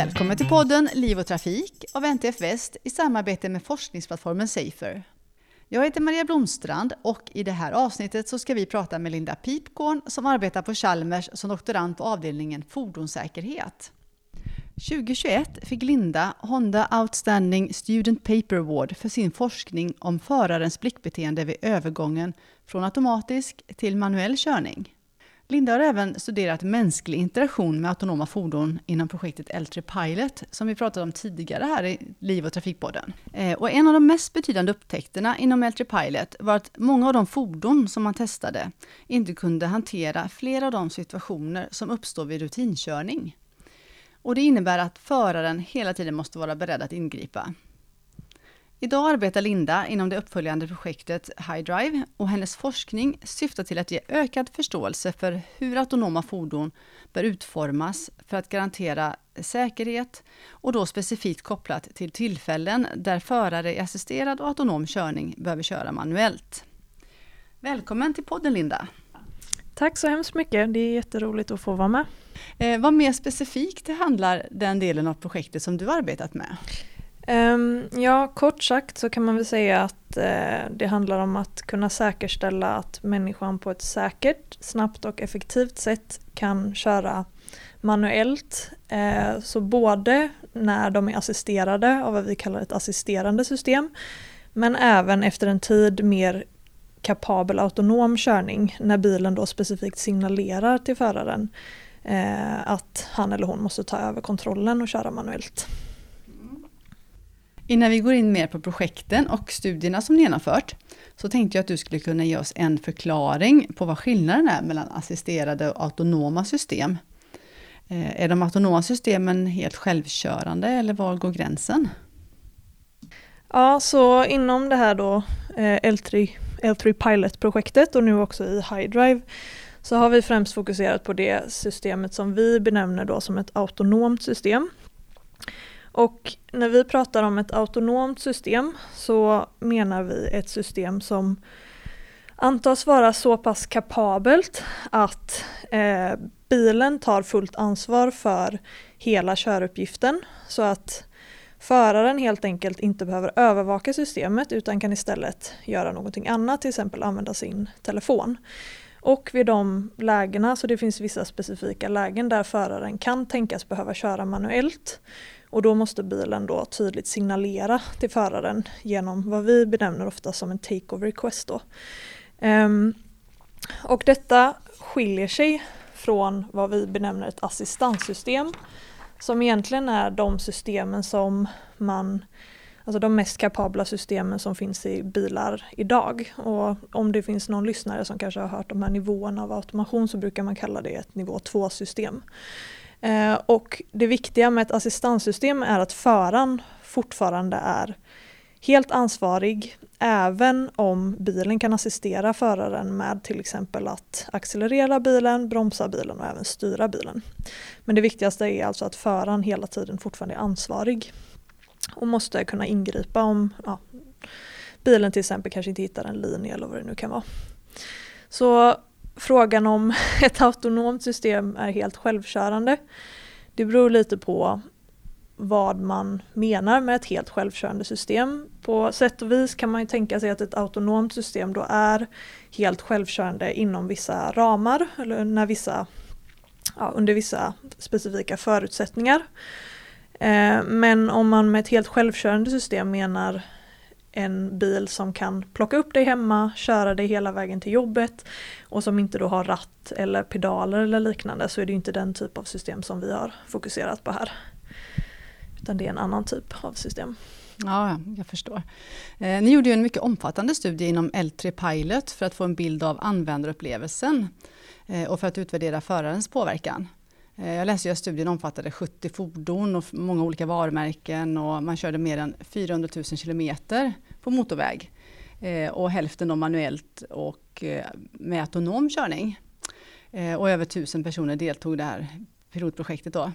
Välkommen till podden Liv och Trafik av NTF Väst i samarbete med forskningsplattformen Safer. Jag heter Maria Blomstrand och i det här avsnittet så ska vi prata med Linda Pipkorn som arbetar på Chalmers som doktorand på avdelningen fordonssäkerhet. 2021 fick Linda Honda Outstanding Student Paper Award för sin forskning om förarens blickbeteende vid övergången från automatisk till manuell körning. Linda har även studerat mänsklig interaktion med autonoma fordon inom projektet Eltre Pilot, som vi pratade om tidigare här i Liv och trafikpodden. Eh, och en av de mest betydande upptäckterna inom Eltre Pilot var att många av de fordon som man testade inte kunde hantera flera av de situationer som uppstår vid rutinkörning. Och det innebär att föraren hela tiden måste vara beredd att ingripa. Idag arbetar Linda inom det uppföljande projektet HighDrive och hennes forskning syftar till att ge ökad förståelse för hur autonoma fordon bör utformas för att garantera säkerhet och då specifikt kopplat till tillfällen där förare i assisterad och autonom körning behöver köra manuellt. Välkommen till podden Linda! Tack så hemskt mycket, det är jätteroligt att få vara med. Eh, vad mer specifikt handlar den delen av projektet som du arbetat med? Um, ja, kort sagt så kan man väl säga att uh, det handlar om att kunna säkerställa att människan på ett säkert, snabbt och effektivt sätt kan köra manuellt. Uh, så både när de är assisterade av vad vi kallar ett assisterande system, men även efter en tid mer kapabel autonom körning när bilen då specifikt signalerar till föraren eh, att han eller hon måste ta över kontrollen och köra manuellt. Innan vi går in mer på projekten och studierna som ni genomfört, så tänkte jag att du skulle kunna ge oss en förklaring på vad skillnaden är mellan assisterade och autonoma system. Eh, är de autonoma systemen helt självkörande eller var går gränsen? Ja, så inom det här då eh, L3, L3 Pilot-projektet och nu också i HighDrive så har vi främst fokuserat på det systemet som vi benämner då som ett autonomt system. Och när vi pratar om ett autonomt system så menar vi ett system som antas vara så pass kapabelt att eh, bilen tar fullt ansvar för hela köruppgiften så att föraren helt enkelt inte behöver övervaka systemet utan kan istället göra någonting annat, till exempel använda sin telefon. Och vid de lägena, så det finns vissa specifika lägen där föraren kan tänkas behöva köra manuellt, och då måste bilen då tydligt signalera till föraren genom vad vi benämner ofta som en take-over request. Då. Um, och detta skiljer sig från vad vi benämner ett assistanssystem som egentligen är de systemen som man Alltså de mest kapabla systemen som finns i bilar idag. Och om det finns någon lyssnare som kanske har hört de här nivåerna av automation så brukar man kalla det ett nivå 2-system. Eh, och det viktiga med ett assistanssystem är att föraren fortfarande är helt ansvarig även om bilen kan assistera föraren med till exempel att accelerera bilen, bromsa bilen och även styra bilen. Men det viktigaste är alltså att föraren hela tiden fortfarande är ansvarig och måste kunna ingripa om ja, bilen till exempel kanske inte hittar en linje eller vad det nu kan vara. Så frågan om ett autonomt system är helt självkörande. Det beror lite på vad man menar med ett helt självkörande system. På sätt och vis kan man ju tänka sig att ett autonomt system då är helt självkörande inom vissa ramar eller när vissa, ja, under vissa specifika förutsättningar. Eh, men om man med ett helt självkörande system menar en bil som kan plocka upp dig hemma, köra dig hela vägen till jobbet och som inte då har ratt eller pedaler eller liknande så är det inte den typ av system som vi har fokuserat på här. Utan det är en annan typ av system. Ja, jag förstår. Eh, ni gjorde ju en mycket omfattande studie inom L3 Pilot för att få en bild av användarupplevelsen eh, och för att utvärdera förarens påverkan. Eh, jag läste att studien omfattade 70 fordon och många olika varumärken och man körde mer än 400 000 kilometer på motorväg. Eh, och hälften då manuellt och eh, med autonom körning. Och över 1000 personer deltog i det här pilotprojektet. Då.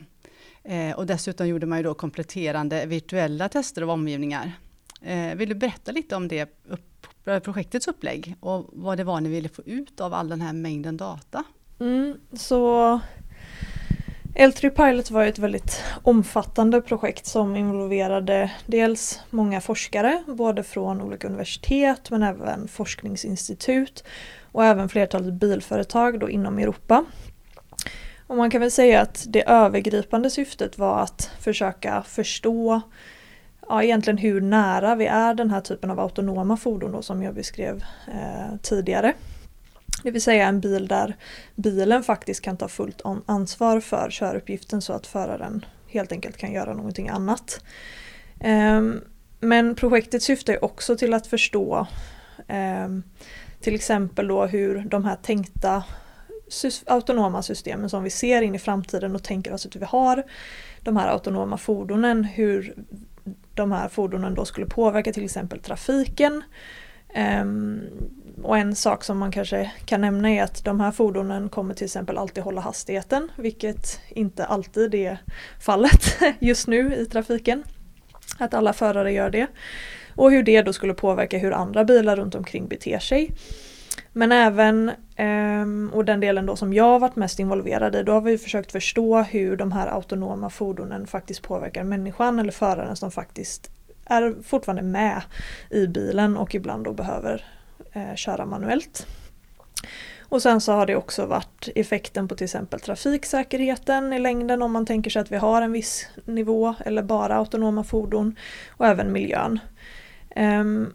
Och dessutom gjorde man ju då kompletterande virtuella tester av omgivningar. Vill du berätta lite om det projektets upplägg och vad det var ni ville få ut av all den här mängden data? Mm, så L3 Pilot var ett väldigt omfattande projekt som involverade dels många forskare, både från olika universitet men även forskningsinstitut och även flertalet bilföretag då inom Europa. Och man kan väl säga att det övergripande syftet var att försöka förstå ja, egentligen hur nära vi är den här typen av autonoma fordon då, som jag beskrev eh, tidigare. Det vill säga en bil där bilen faktiskt kan ta fullt ansvar för köruppgiften så att föraren helt enkelt kan göra någonting annat. Ehm, men projektet syftar också till att förstå ehm, till exempel då hur de här tänkta autonoma systemen som vi ser in i framtiden och tänker oss att vi har de här autonoma fordonen, hur de här fordonen då skulle påverka till exempel trafiken. Um, och en sak som man kanske kan nämna är att de här fordonen kommer till exempel alltid hålla hastigheten, vilket inte alltid är fallet just nu i trafiken. Att alla förare gör det. Och hur det då skulle påverka hur andra bilar runt omkring beter sig. Men även, ehm, och den delen då som jag varit mest involverad i, då har vi försökt förstå hur de här autonoma fordonen faktiskt påverkar människan eller föraren som faktiskt är fortfarande med i bilen och ibland då behöver eh, köra manuellt. Och sen så har det också varit effekten på till exempel trafiksäkerheten i längden om man tänker sig att vi har en viss nivå eller bara autonoma fordon och även miljön. Um,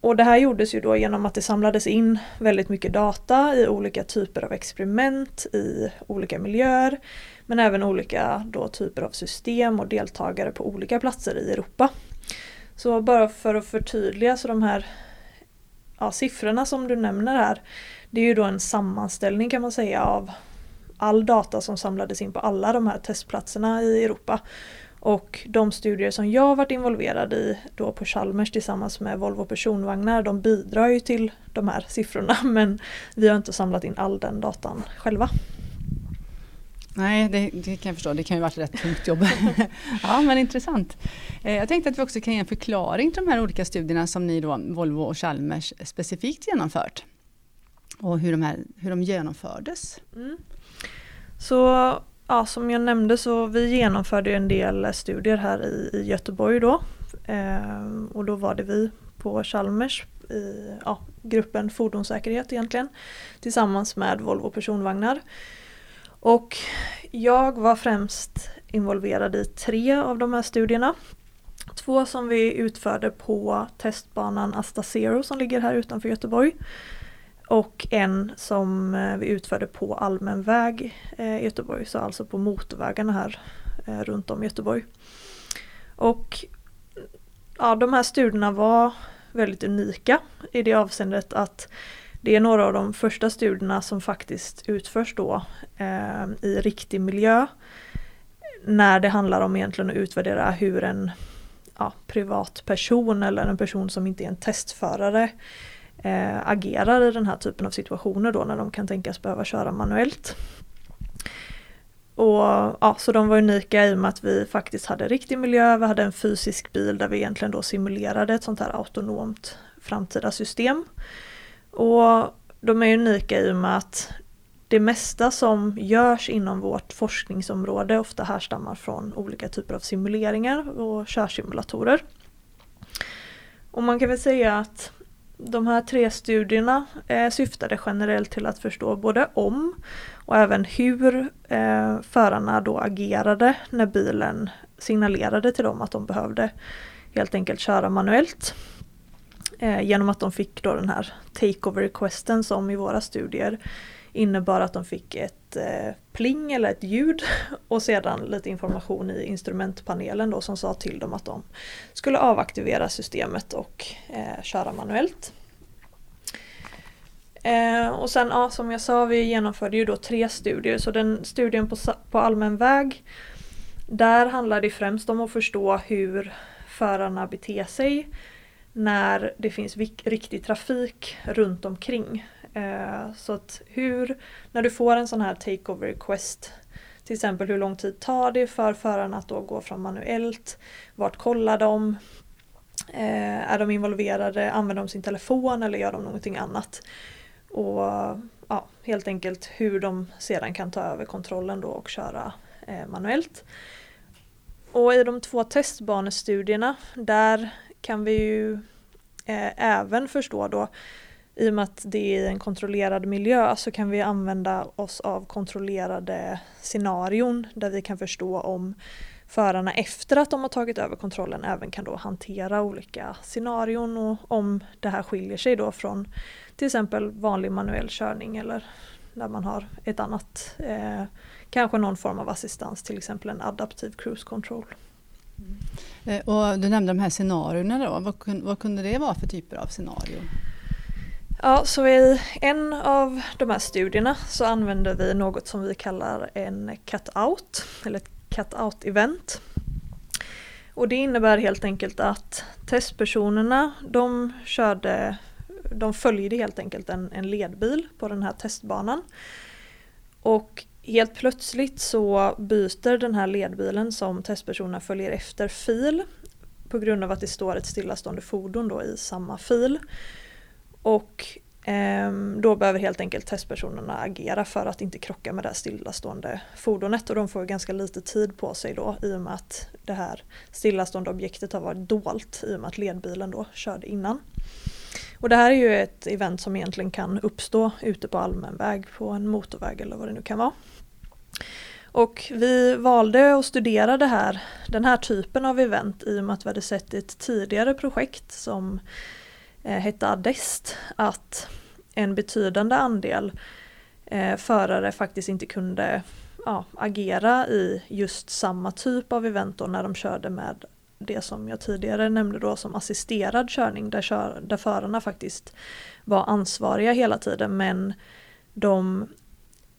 och det här gjordes ju då genom att det samlades in väldigt mycket data i olika typer av experiment i olika miljöer. Men även olika då typer av system och deltagare på olika platser i Europa. Så bara för att förtydliga så de här ja, siffrorna som du nämner här, det är ju då en sammanställning kan man säga av all data som samlades in på alla de här testplatserna i Europa. Och de studier som jag varit involverad i då på Chalmers tillsammans med Volvo personvagnar, de bidrar ju till de här siffrorna men vi har inte samlat in all den datan själva. Nej, det, det, kan jag förstå. Det kan ju varit ett rätt tungt jobb. ja, men intressant. Eh, jag tänkte att vi också kan ge en förklaring till de här olika studierna som ni då, Volvo och Chalmers, specifikt genomfört. Och hur de, här, hur de genomfördes. Mm. Så ja, som jag nämnde så vi genomförde en del studier här i, i Göteborg då. Eh, och då var det vi på Chalmers i ja, gruppen fordonssäkerhet egentligen tillsammans med Volvo personvagnar. Och jag var främst involverad i tre av de här studierna. Två som vi utförde på testbanan Asta Zero som ligger här utanför Göteborg. Och en som eh, vi utförde på allmän väg eh, i Göteborg, så alltså på motorvägarna här eh, runt om Göteborg. Och ja, de här studierna var väldigt unika i det avseendet att det är några av de första studierna som faktiskt utförs då eh, i riktig miljö. När det handlar om egentligen att utvärdera hur en ja, privatperson eller en person som inte är en testförare eh, agerar i den här typen av situationer då när de kan tänkas behöva köra manuellt. Och, ja, så de var unika i och med att vi faktiskt hade riktig miljö, vi hade en fysisk bil där vi egentligen då simulerade ett sånt här autonomt framtida system. Och de är unika i och med att det mesta som görs inom vårt forskningsområde ofta härstammar från olika typer av simuleringar och körsimulatorer. Och man kan väl säga att de här tre studierna eh, syftade generellt till att förstå både om och även hur eh, förarna då agerade när bilen signalerade till dem att de behövde helt enkelt köra manuellt. Eh, genom att de fick då den här takeover requesten som i våra studier innebar att de fick ett eh, pling eller ett ljud och sedan lite information i instrumentpanelen då som sa till dem att de skulle avaktivera systemet och eh, köra manuellt. Eh, och sen ja, som jag sa, vi genomförde ju då tre studier. Så den studien på, på allmän väg, där handlar det främst om att förstå hur förarna beter sig när det finns riktig trafik runt omkring. Eh, så att hur, när du får en sån här takeover request, till exempel hur lång tid tar det för förarna att då gå från manuellt? Vart kollar de? Eh, är de involverade? Använder de sin telefon eller gör de någonting annat? Och ja, helt enkelt hur de sedan kan ta över kontrollen då och köra eh, manuellt. Och i de två testbanestudierna där kan vi ju eh, även förstå då i och med att det är i en kontrollerad miljö så kan vi använda oss av kontrollerade scenarion där vi kan förstå om förarna efter att de har tagit över kontrollen även kan då hantera olika scenarion och om det här skiljer sig då från till exempel vanlig manuell körning eller när man har ett annat, eh, kanske någon form av assistans, till exempel en adaptiv cruise control. Mm. Eh, och du nämnde de här scenarierna då, vad, vad kunde det vara för typer av scenarier? Ja, så i en av de här studierna så använder vi något som vi kallar en cut-out, eller ett cut-out-event. Och det innebär helt enkelt att testpersonerna de körde, de följde helt enkelt en, en ledbil på den här testbanan. Och helt plötsligt så byter den här ledbilen som testpersonerna följer efter fil på grund av att det står ett stillastående fordon då i samma fil. Och eh, då behöver helt enkelt testpersonerna agera för att inte krocka med det här stillastående fordonet och de får ganska lite tid på sig då i och med att det här stillastående objektet har varit dolt i och med att ledbilen då körde innan. Och det här är ju ett event som egentligen kan uppstå ute på allmän väg på en motorväg eller vad det nu kan vara. Och vi valde att studera det här, den här typen av event i och med att vi hade sett i ett tidigare projekt som eh, hette Adest att en betydande andel eh, förare faktiskt inte kunde ja, agera i just samma typ av event när de körde med det som jag tidigare nämnde då som assisterad körning där, kör, där förarna faktiskt var ansvariga hela tiden men de,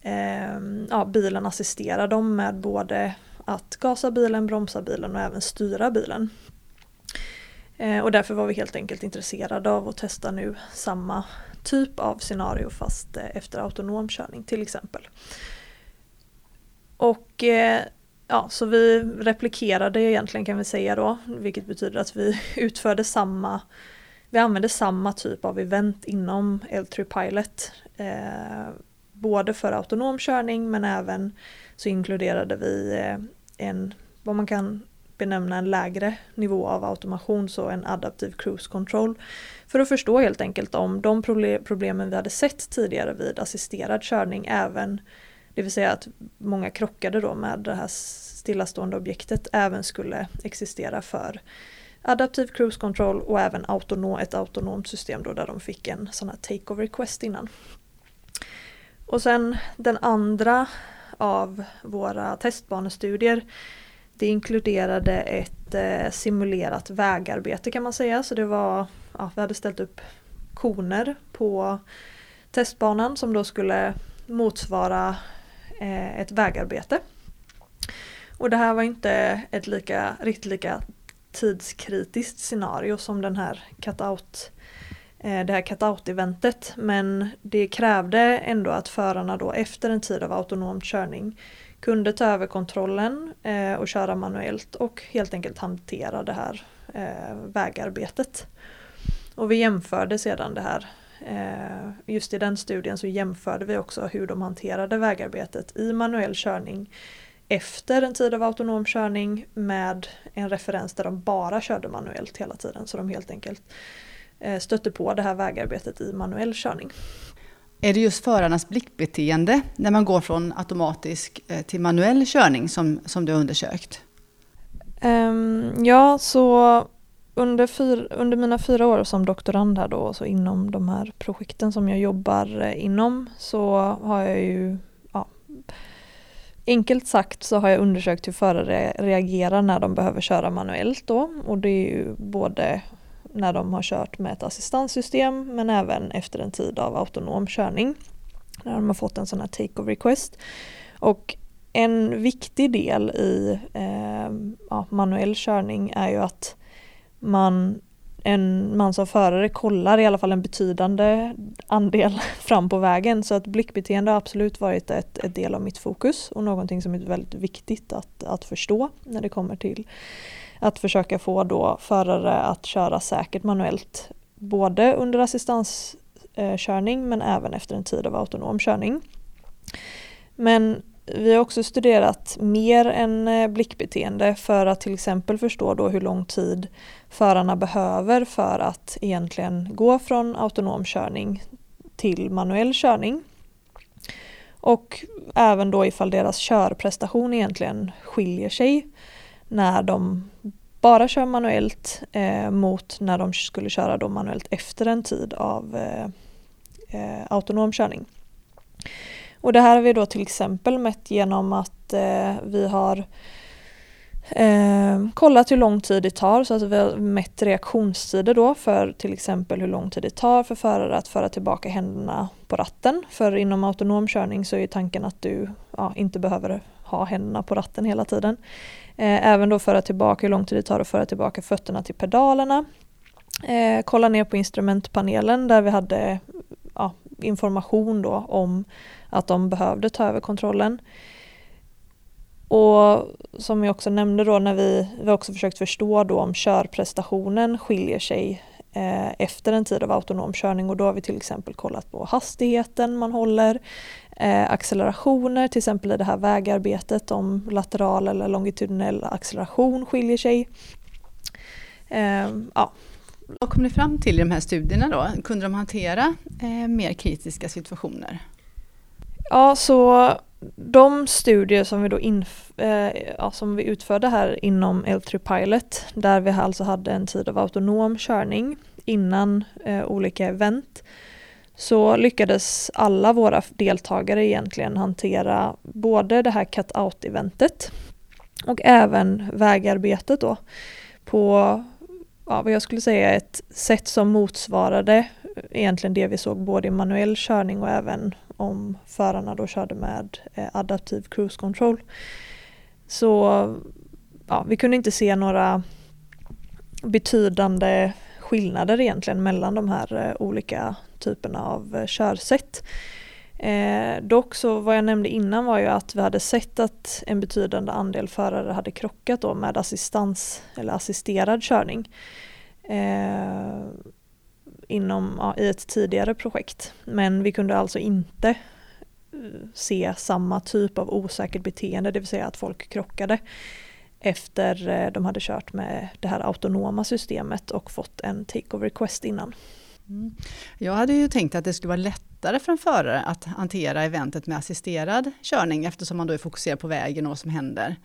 Ehm, ja, bilen assisterar dem med både att gasa bilen, bromsa bilen och även styra bilen. Eh, och därför var vi helt enkelt intresserade av att testa nu samma typ av scenario fast eh, efter autonom körning till exempel. Och eh, ja, så vi replikerade egentligen kan vi säga då, vilket betyder att vi utförde samma vi använde samma typ av event inom L3 Pilot. Eh, både för autonom körning men även så inkluderade vi eh, en, vad man kan benämna en lägre nivå av automation, så en adaptiv cruise control. För att förstå helt enkelt om de problemen vi hade sett tidigare vid assisterad körning även, det vill säga att många krockade då med det här stillastående objektet, även skulle existera för adaptiv cruise control och även autonom, ett autonomt system då där de fick en sån här take-over request innan. Och sen den andra av våra testbanestudier det inkluderade ett eh, simulerat vägarbete kan man säga. Så det var, ja, vi hade ställt upp koner på testbanan som då skulle motsvara eh, ett vägarbete. Och det här var inte ett lika, riktigt lika tidskritiskt scenario som den här cut-out Eh, det här cut-out-eventet men det krävde ändå att förarna då efter en tid av autonom körning kunde ta över kontrollen eh, och köra manuellt och helt enkelt hantera det här eh, vägarbetet. Och vi jämförde sedan det här. Just i den studien så jämförde vi också hur de hanterade vägarbetet i manuell körning efter en tid av autonom körning med en referens där de bara körde manuellt hela tiden. Så de helt enkelt stötte på det här vägarbetet i manuell körning. Är det just förarnas blickbeteende när man går från automatisk eh, till manuell körning som, som du har undersökt? Um, ja, så under, fyr, under mina fyra år som doktorand här då, så inom de här projekten som jag jobbar eh, inom, så har jag ju ja, Enkelt sagt så har jag undersökt hur förare reagerar när de behöver köra manuellt då och det är ju både när de har kört med ett assistanssystem men även efter en tid av autonom körning. När de har fått en sån här take-over request. Och en viktig del i eh, ja, manuell körning är ju att man, en, man som förare kollar i alla fall en betydande andel fram på vägen. Så att blickbeteende har absolut varit ett, ett del av mitt fokus och någonting som är väldigt viktigt att, att förstå när det kommer till att försöka få då förare att köra säkert manuellt både under assistanskörning eh, men även efter en tid av autonom körning. Men vi har också studerat mer än eh, blickbeteende för att till exempel förstå då hur lång tid förarna behöver för att egentligen gå från autonom körning till manuell körning. Och även då ifall deras körprestation egentligen skiljer sig när de bara kör manuellt eh, mot när de skulle köra då manuellt efter en tid av eh, eh, autonom körning. Och det här har vi då till exempel mätt genom att eh, vi har eh, kollat hur lång tid det tar, så att vi har mätt reaktionstider då för till exempel hur lång tid det tar för förare att föra tillbaka händerna på ratten. För inom autonom körning så är tanken att du ja, inte behöver ha händerna på ratten hela tiden. Eh, även då föra tillbaka hur lång tid det tar att föra tillbaka fötterna till pedalerna. Eh, kolla ner på instrumentpanelen där vi hade information då om att de behövde ta över kontrollen. Och som jag också nämnde då när vi, vi har också försökt förstå då om körprestationen skiljer sig eh, efter en tid av autonom körning och då har vi till exempel kollat på hastigheten man håller, eh, accelerationer, till exempel i det här vägarbetet om lateral eller longitudinell acceleration skiljer sig. Eh, ja. Vad kom ni fram till i de här studierna då? Kunde de hantera eh, mer kritiska situationer? Ja, så de studier som vi, då inf- eh, ja, som vi utförde här inom L3 Pilot, där vi alltså hade en tid av autonom körning innan eh, olika event, så lyckades alla våra deltagare egentligen hantera både det här cut-out-eventet och även vägarbetet då på ja, vad jag skulle säga ett sätt som motsvarade eh, egentligen det vi såg både i manuell körning och även om förarna då körde med eh, adaptiv cruise control. Så ja, vi kunde inte se några betydande skillnader egentligen mellan de här eh, olika typerna av eh, körsätt. Eh, dock så vad jag nämnde innan var ju att vi hade sett att en betydande andel förare hade krockat då med assistans eller assisterad körning. Eh, inom, ja, i ett tidigare projekt. Men vi kunde alltså inte eh, se samma typ av osäkert beteende, det vill säga att folk krockade efter eh, de hade kört med det här autonoma systemet och fått en take-over request innan. Mm. Jag hade ju tänkt att det skulle vara lättare för en förare att hantera eventet med assisterad körning eftersom man då är fokuserad på vägen och vad som händer.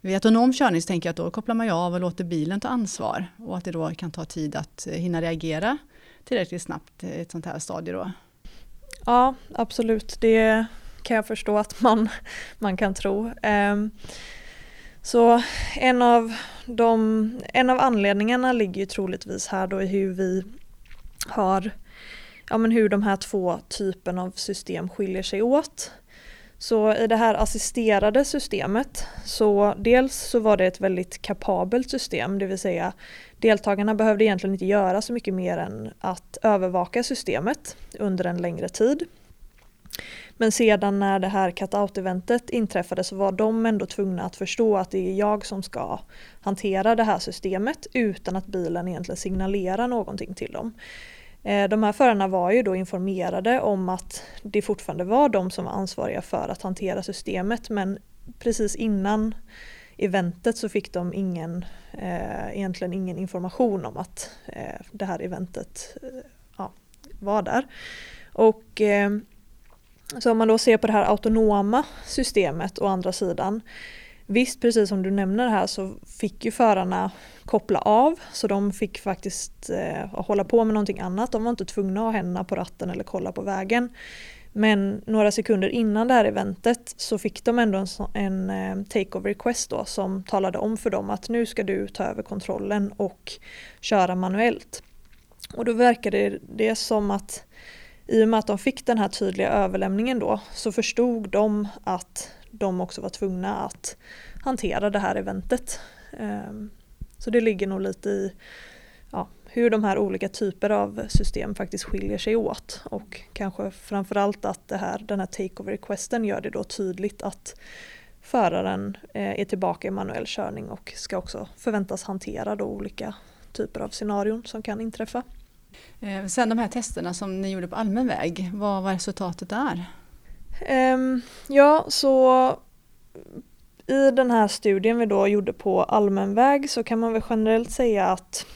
Vid autonom körning så tänker jag att då kopplar man ju av och låter bilen ta ansvar och att det då kan ta tid att hinna reagera tillräckligt snabbt i ett sånt här stadie då? Ja, absolut. Det kan jag förstå att man, man kan tro. Um, så en av, de, en av anledningarna ligger ju troligtvis här då i hur vi har, ja men hur de här två typerna av system skiljer sig åt. Så i det här assisterade systemet så dels så var det ett väldigt kapabelt system, det vill säga deltagarna behövde egentligen inte göra så mycket mer än att övervaka systemet under en längre tid. Men sedan när det här cut-out-eventet inträffade så var de ändå tvungna att förstå att det är jag som ska hantera det här systemet utan att bilen egentligen signalerar någonting till dem. Eh, de här förarna var ju då informerade om att det fortfarande var de som var ansvariga för att hantera systemet men precis innan eventet så fick de ingen, eh, egentligen ingen information om att eh, det här eventet eh, ja, var där. Och eh, så om man då ser på det här autonoma systemet å andra sidan Visst, precis som du nämner här så fick ju förarna koppla av så de fick faktiskt eh, hålla på med någonting annat. De var inte tvungna att ha händerna på ratten eller kolla på vägen. Men några sekunder innan det här eventet så fick de ändå en, en eh, take-over request då som talade om för dem att nu ska du ta över kontrollen och köra manuellt. Och då verkade det som att i och med att de fick den här tydliga överlämningen då så förstod de att de också var tvungna att hantera det här eventet. Ehm, så det ligger nog lite i ja, hur de här olika typer av system faktiskt skiljer sig åt och kanske framförallt att det här, den här take-over requesten gör det då tydligt att föraren eh, är tillbaka i manuell körning och ska också förväntas hantera då olika typer av scenarion som kan inträffa. Eh, sen de här testerna som ni gjorde på allmän väg, vad var resultatet där? Ehm, ja, så i den här studien vi då gjorde på allmän väg så kan man väl generellt säga att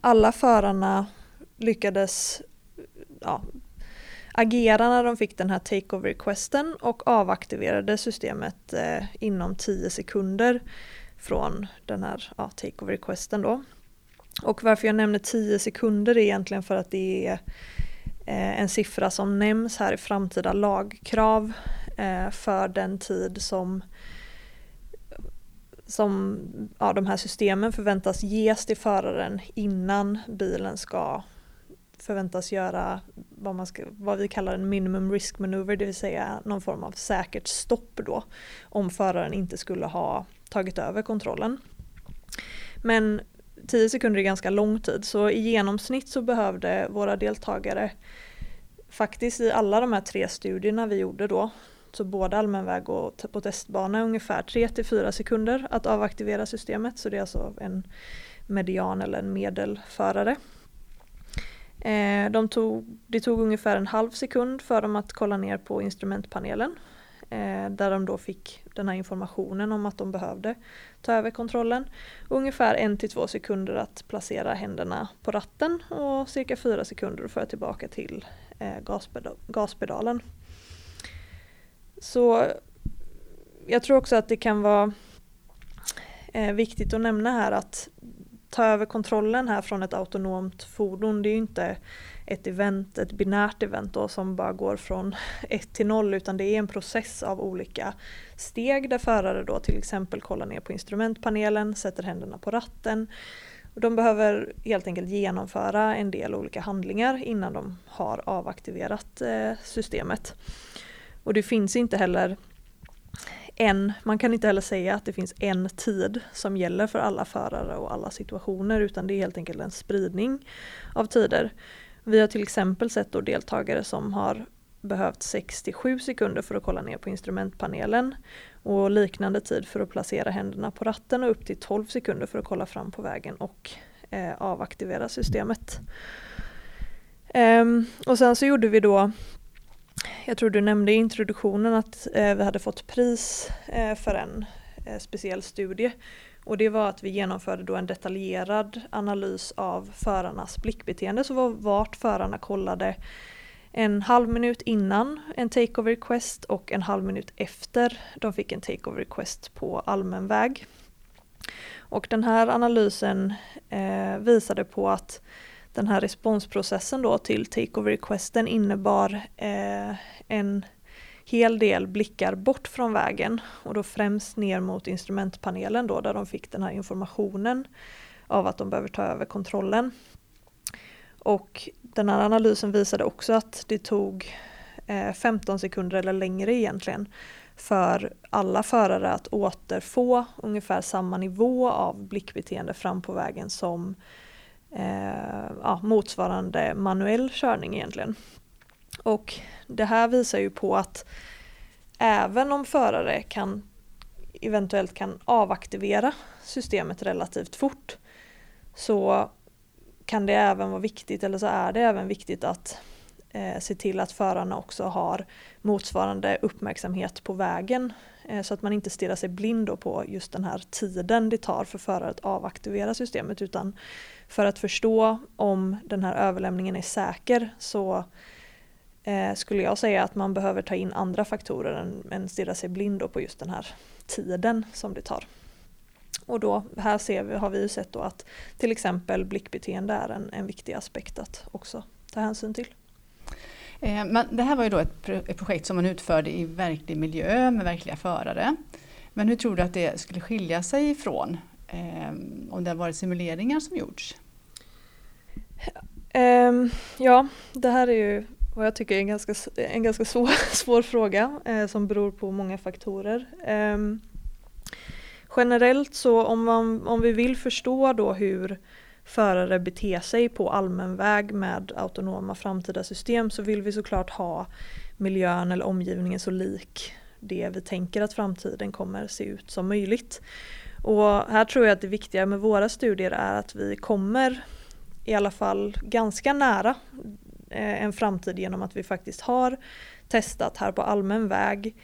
alla förarna lyckades ja, agera när de fick den här takeover requesten och avaktiverade systemet eh, inom 10 sekunder från den här ja, takeover requesten då. Och varför jag nämner 10 sekunder är egentligen för att det är eh, en siffra som nämns här i framtida lagkrav eh, för den tid som som ja, de här systemen förväntas ges till föraren innan bilen ska förväntas göra vad, man ska, vad vi kallar en minimum risk maneuver, det vill säga någon form av säkert stopp då om föraren inte skulle ha tagit över kontrollen. Men 10 sekunder är ganska lång tid så i genomsnitt så behövde våra deltagare faktiskt i alla de här tre studierna vi gjorde då så både allmän väg och på testbana ungefär 3-4 sekunder att avaktivera systemet. Så det är alltså en median eller en medelförare. Eh, de tog, det tog ungefär en halv sekund för dem att kolla ner på instrumentpanelen. Eh, där de då fick den här informationen om att de behövde ta över kontrollen. Ungefär en till två sekunder att placera händerna på ratten och cirka fyra sekunder att föra tillbaka till eh, gaspedal gaspedalen. Så jag tror också att det kan vara eh, viktigt att nämna här att ta över kontrollen här från ett autonomt fordon, det är ju inte ett event, ett binärt event då, som bara går från 1 till 0 utan det är en process av olika steg där förare då till exempel kollar ner på instrumentpanelen, sätter händerna på ratten. De behöver helt enkelt genomföra en del olika handlingar innan de har avaktiverat eh, systemet. Och det finns inte heller en, man kan inte heller säga att det finns en tid som gäller för alla förare och alla situationer utan det är helt enkelt en spridning av tider. Vi har till exempel sett då deltagare som har behövt 67 sekunder för att kolla ner på instrumentpanelen och liknande tid för att placera händerna på ratten och upp till 12 sekunder för att kolla fram på vägen och eh, avaktivera systemet. Um, och sen så gjorde vi då jag tror du nämnde i introduktionen att eh, vi hade fått pris eh, för en eh, speciell studie. Och det var att vi genomförde då en detaljerad analys av förarnas blickbeteende. Så var vart förarna kollade en halv minut innan en takeover request och en halv minut efter de fick en takeover request på allmän väg. Och den här analysen eh, visade på att den här responsprocessen då till takeover requesten innebar eh, en hel del blickar bort från vägen och då främst ner mot instrumentpanelen då där de fick den här informationen av att de behöver ta över kontrollen. Och den här analysen visade också att det tog eh, 15 sekunder eller längre egentligen för alla förare att återfå ungefär samma nivå av blickbeteende fram på vägen som eh, ja, motsvarande manuell körning egentligen. Och det här visar ju på att även om förare kan eventuellt kan avaktivera systemet relativt fort så kan det även vara viktigt, eller så är det även viktigt att eh, se till att förarna också har motsvarande uppmärksamhet på vägen eh, så att man inte stirrar sig blind på just den här tiden det tar för förare att avaktivera systemet utan för att förstå om den här överlämningen är säker så eh, skulle jag säga att man behöver ta in andra faktorer än, än stirra sig blind på just den här tiden som det tar. Och då, här ser vi, har vi sett då att till exempel blickbeteende är en, en viktig aspekt att också ta hänsyn till. Eh, men det här var ju då ett, projekt som man utförde i verklig miljö med verkliga förare. Men hur tror du att det skulle skilja sig ifrån eh, om det har varit simuleringar som gjorts? Um, ja, det här är ju vad jag tycker är en ganska, en ganska svår, svår fråga eh, som beror på många faktorer. Eh, generellt så om, man, om vi vill förstå då hur förare beter sig på allmän väg med autonoma framtida system så vill vi såklart ha miljön eller omgivningen så lik det vi tänker att framtiden kommer se ut som möjligt. Och här tror jag att det viktiga med våra studier är att vi kommer i alla fall ganska nära Eh, en framtid genom att vi faktiskt har testat här på allmän väg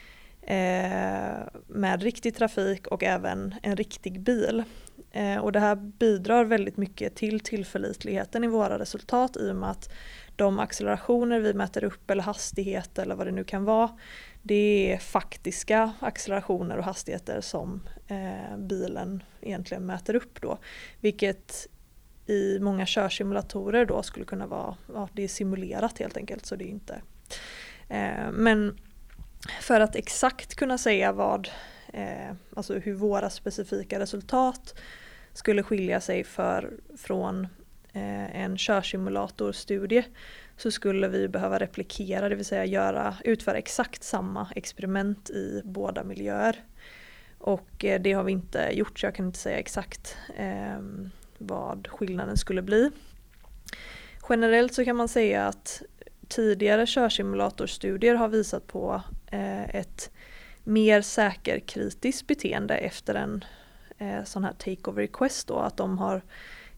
eh, med riktig trafik och även en riktig bil. Eh, och det här bidrar väldigt mycket till tillförlitligheten i våra resultat i och med att de accelerationer vi mäter upp eller hastighet eller vad det nu kan vara det är faktiska accelerationer och hastigheter som eh, bilen egentligen mäter upp då. Vilket i många körsimulatorer då skulle kunna vara, ja, det är simulerat helt enkelt så det är inte. Eh, men för att exakt kunna säga vad, eh, alltså hur våra specifika resultat skulle skilja sig för, från eh, en körsimulatorstudie så skulle vi behöva replikera, det vill säga göra, utföra exakt samma experiment i båda miljöer. Och eh, det har vi inte gjort så jag kan inte säga exakt eh, vad skillnaden skulle bli. Generellt så kan man säga att tidigare körsimulatorstudier har visat på eh, ett mer säkerkritiskt beteende efter en eh, sån här takeover request då, att de har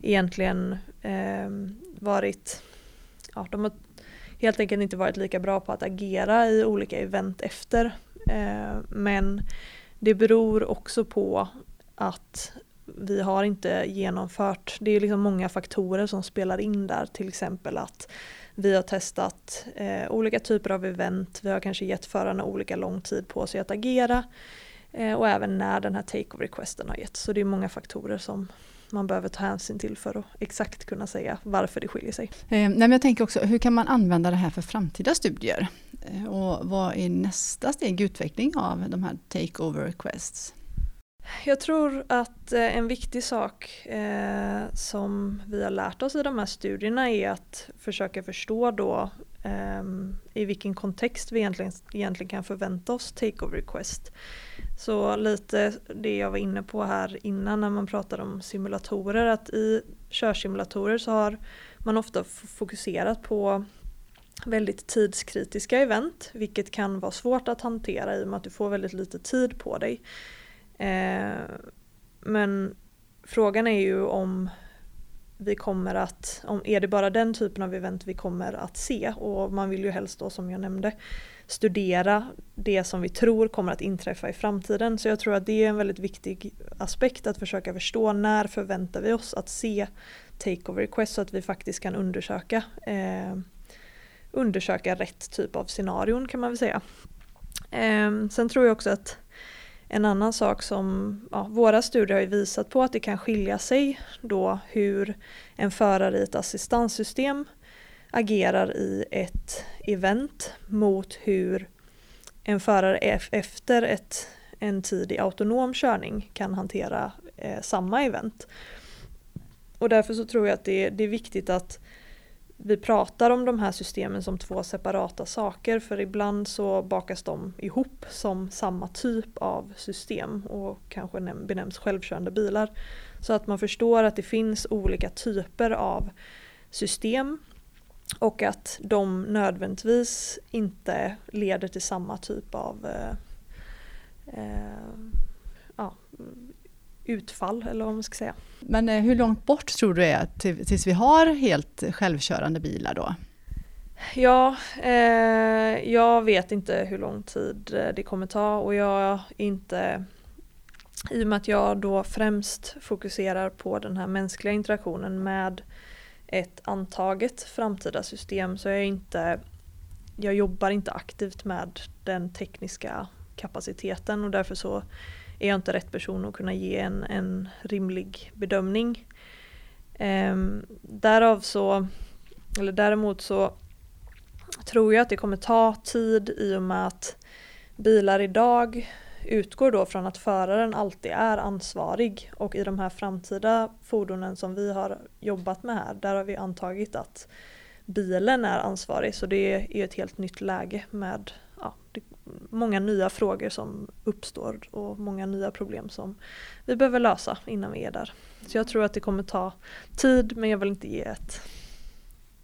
egentligen ehm, varit, ja de har helt enkelt inte varit lika bra på att agera i olika event efter. Eh, men det beror också på att vi har inte genomfört, det är liksom många faktorer som spelar in där, till exempel att vi har testat eh, olika typer av event, vi har kanske gett förarna olika lång tid på sig att agera eh, och även när den här take-over requesten har getts. Så det är många faktorer som man behöver ta hänsyn till för att exakt kunna säga varför det skiljer sig. Eh, nej, men jag tänker också, hur kan man använda det här för framtida studier? Eh, och vad är nästa steg i utveckling av de här take-over requests? Jag tror att eh, en viktig sak eh, som vi har lärt oss i de här studierna är att försöka förstå då eh, i vilken kontext vi egentligen, egentligen kan förvänta oss takeover request. Så lite det jag var inne på här innan när man pratade om simulatorer att i körsimulatorer så har man ofta fokuserat på väldigt tidskritiska event vilket kan vara svårt att hantera i och med att du får väldigt lite tid på dig. Eh, men frågan är ju om vi kommer att, om är det bara den typen av event vi kommer att se och man vill ju helst då som jag nämnde studera det som vi tror kommer att inträffa i framtiden. Så jag tror att det är en väldigt viktig aspekt att försöka förstå när förväntar vi oss att se takeover request så att vi faktiskt kan undersöka eh, undersöka rätt typ av scenarion kan man väl säga. Eh, sen tror jag också att en annan sak som ja, våra studier har visat på att det kan skilja sig då hur en förare i ett assistanssystem agerar i ett event mot hur en förare e-, efter ett, en tid i autonom körning kan hantera eh, samma event. Och därför så tror jag att det, det är viktigt att vi pratar om de här systemen som två separata saker för ibland så bakas de ihop som samma typ av system och kanske benämns självkörande bilar. Så att man förstår att det finns olika typer av system och att de nödvändigtvis inte leder till samma typ av eh, eh, ja, utfall eller vad man ska säga. Men eh, hur långt bort tror du är tills vi har helt självkörande bilar då? Ja, eh, jag vet inte hur lång tid eh, det kommer ta och jag är inte i och med att jag då främst fokuserar på den här mänskliga interaktionen med ett antaget framtida system så jag inte jag jobbar inte aktivt med den tekniska kapaciteten och därför så är jag inte rätt person att kunna ge en, en rimlig bedömning. Ehm, därav så, eller däremot så tror jag att det kommer ta tid i och med att bilar idag utgår då från att föraren alltid är ansvarig och i de här framtida fordonen som vi har jobbat med här där har vi antagit att bilen är ansvarig så det är ett helt nytt läge med ja, många nya frågor som uppstår och många nya problem som vi behöver lösa innan vi är där. Så jag tror att det kommer ta tid men jag vill inte ge ett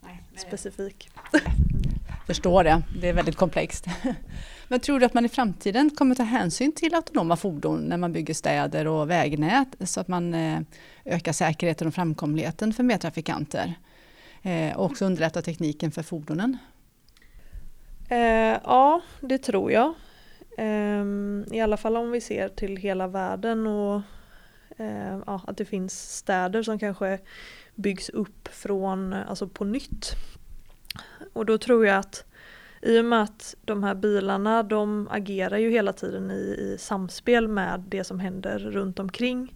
Nej, specifik. Förstår det, det är väldigt komplext. Men tror du att man i framtiden kommer ta hänsyn till autonoma fordon när man bygger städer och vägnät så att man eh, ökar säkerheten och framkomligheten för medtrafikanter? Eh, och också underlättar tekniken för fordonen? Eh, ja, det tror jag. Eh, I alla fall om vi ser till hela världen och eh, ja, att det finns städer som kanske byggs upp från, alltså på nytt. Och då tror jag att i och med att de här bilarna de agerar ju hela tiden i, i samspel med det som händer runt omkring.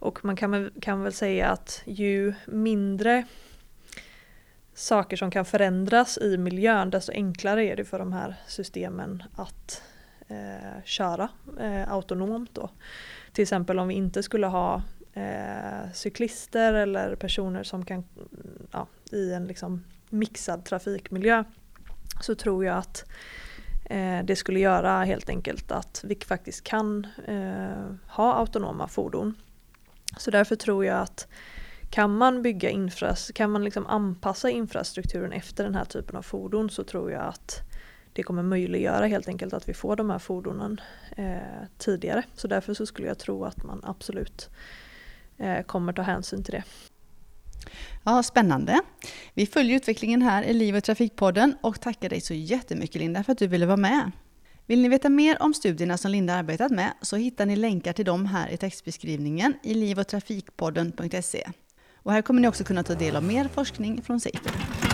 Och man kan, kan väl säga att ju mindre saker som kan förändras i miljön desto enklare är det för de här systemen att eh, köra eh, autonomt. Då. Till exempel om vi inte skulle ha eh, cyklister eller personer som kan ja, i en liksom mixad trafikmiljö så tror jag att eh, det skulle göra helt enkelt att vi faktiskt kan eh, ha autonoma fordon. Så därför tror jag att kan man bygga infras kan man liksom anpassa infrastrukturen efter den här typen av fordon så tror jag att det kommer möjliggöra helt enkelt att vi får de här fordonen eh, tidigare. Så därför så skulle jag tro att man absolut eh, kommer ta hänsyn till det. Ja, spännande. Vi följer utvecklingen här i Liv och Trafikpodden och tackar dig så jättemycket Linda för att du ville vara med. Vill ni veta mer om studierna som Linda arbetat med så hittar ni länkar till dem här i textbeskrivningen i livotrafikpodden.se. Och här kommer ni också kunna ta del av mer forskning från Safer.